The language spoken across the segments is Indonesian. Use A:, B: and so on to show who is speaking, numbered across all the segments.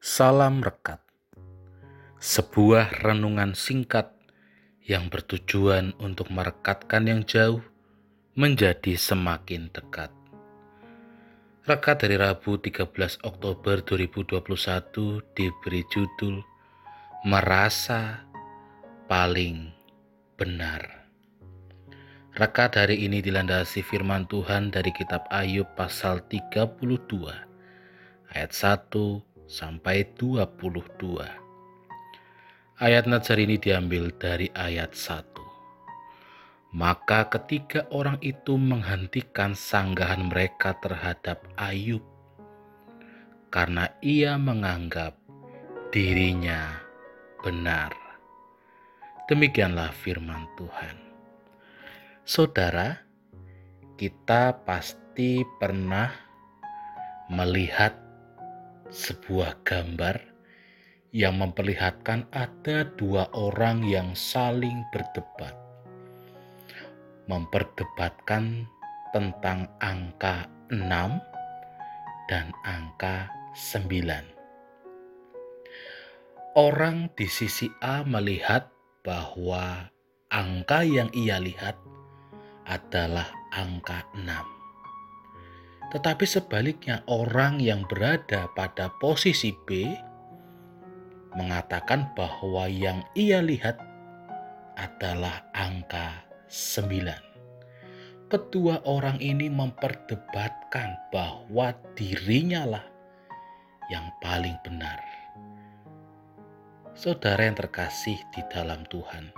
A: Salam Rekat Sebuah renungan singkat yang bertujuan untuk merekatkan yang jauh menjadi semakin dekat. Rekat dari Rabu 13 Oktober 2021 diberi judul Merasa Paling Benar. Rekat hari ini dilandasi firman Tuhan dari kitab Ayub pasal 32 ayat 1 sampai 22. Ayat Nazar ini diambil dari ayat 1. Maka ketika orang itu menghentikan sanggahan mereka terhadap Ayub karena ia menganggap dirinya benar. Demikianlah firman Tuhan. Saudara, kita pasti pernah melihat sebuah gambar yang memperlihatkan ada dua orang yang saling berdebat. Memperdebatkan tentang angka 6 dan angka 9. Orang di sisi A melihat bahwa angka yang ia lihat adalah angka 6 tetapi sebaliknya, orang yang berada pada posisi B mengatakan bahwa yang ia lihat adalah angka 9. Kedua orang ini memperdebatkan bahwa dirinya lah yang paling benar. Saudara yang terkasih di dalam Tuhan,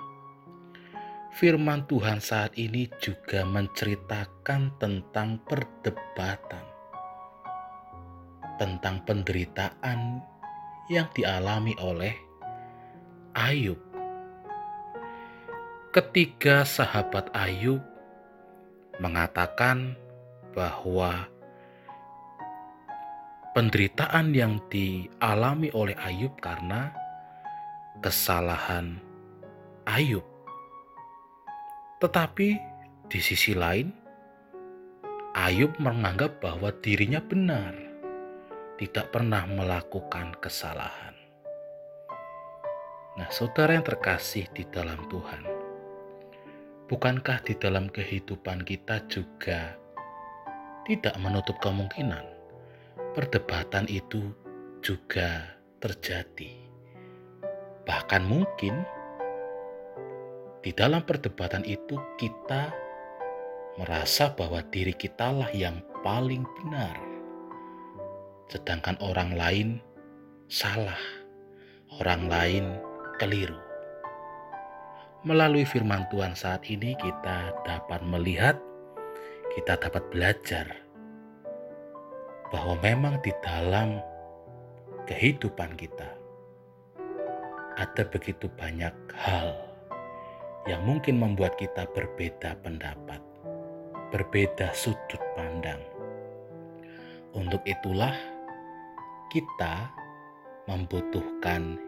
A: firman Tuhan saat ini juga menceritakan tentang perdebatan, tentang penderitaan yang dialami oleh Ayub. Ketiga sahabat Ayub mengatakan bahwa penderitaan yang dialami oleh Ayub karena kesalahan Ayub. Tetapi di sisi lain, Ayub menganggap bahwa dirinya benar, tidak pernah melakukan kesalahan. Nah, saudara yang terkasih di dalam Tuhan, bukankah di dalam kehidupan kita juga tidak menutup kemungkinan perdebatan itu juga terjadi? Bahkan mungkin di dalam perdebatan itu kita merasa bahwa diri kitalah yang paling benar. Sedangkan orang lain salah, orang lain keliru. Melalui firman Tuhan saat ini kita dapat melihat, kita dapat belajar bahwa memang di dalam kehidupan kita ada begitu banyak hal yang mungkin membuat kita berbeda pendapat, berbeda sudut pandang. Untuk itulah kita membutuhkan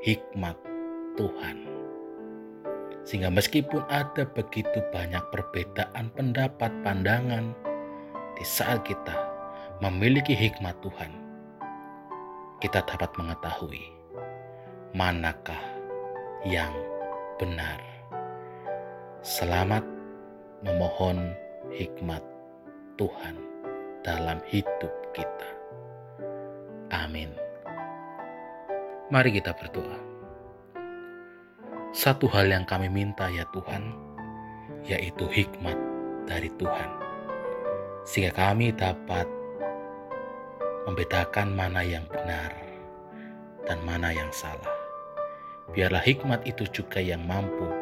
A: hikmat Tuhan. Sehingga meskipun ada begitu banyak perbedaan pendapat, pandangan, di saat kita memiliki hikmat Tuhan, kita dapat mengetahui manakah yang benar. Selamat memohon hikmat Tuhan dalam hidup kita. Amin. Mari kita berdoa. Satu hal yang kami minta ya Tuhan, yaitu hikmat dari Tuhan. Sehingga kami dapat membedakan mana yang benar dan mana yang salah. Biarlah hikmat itu juga yang mampu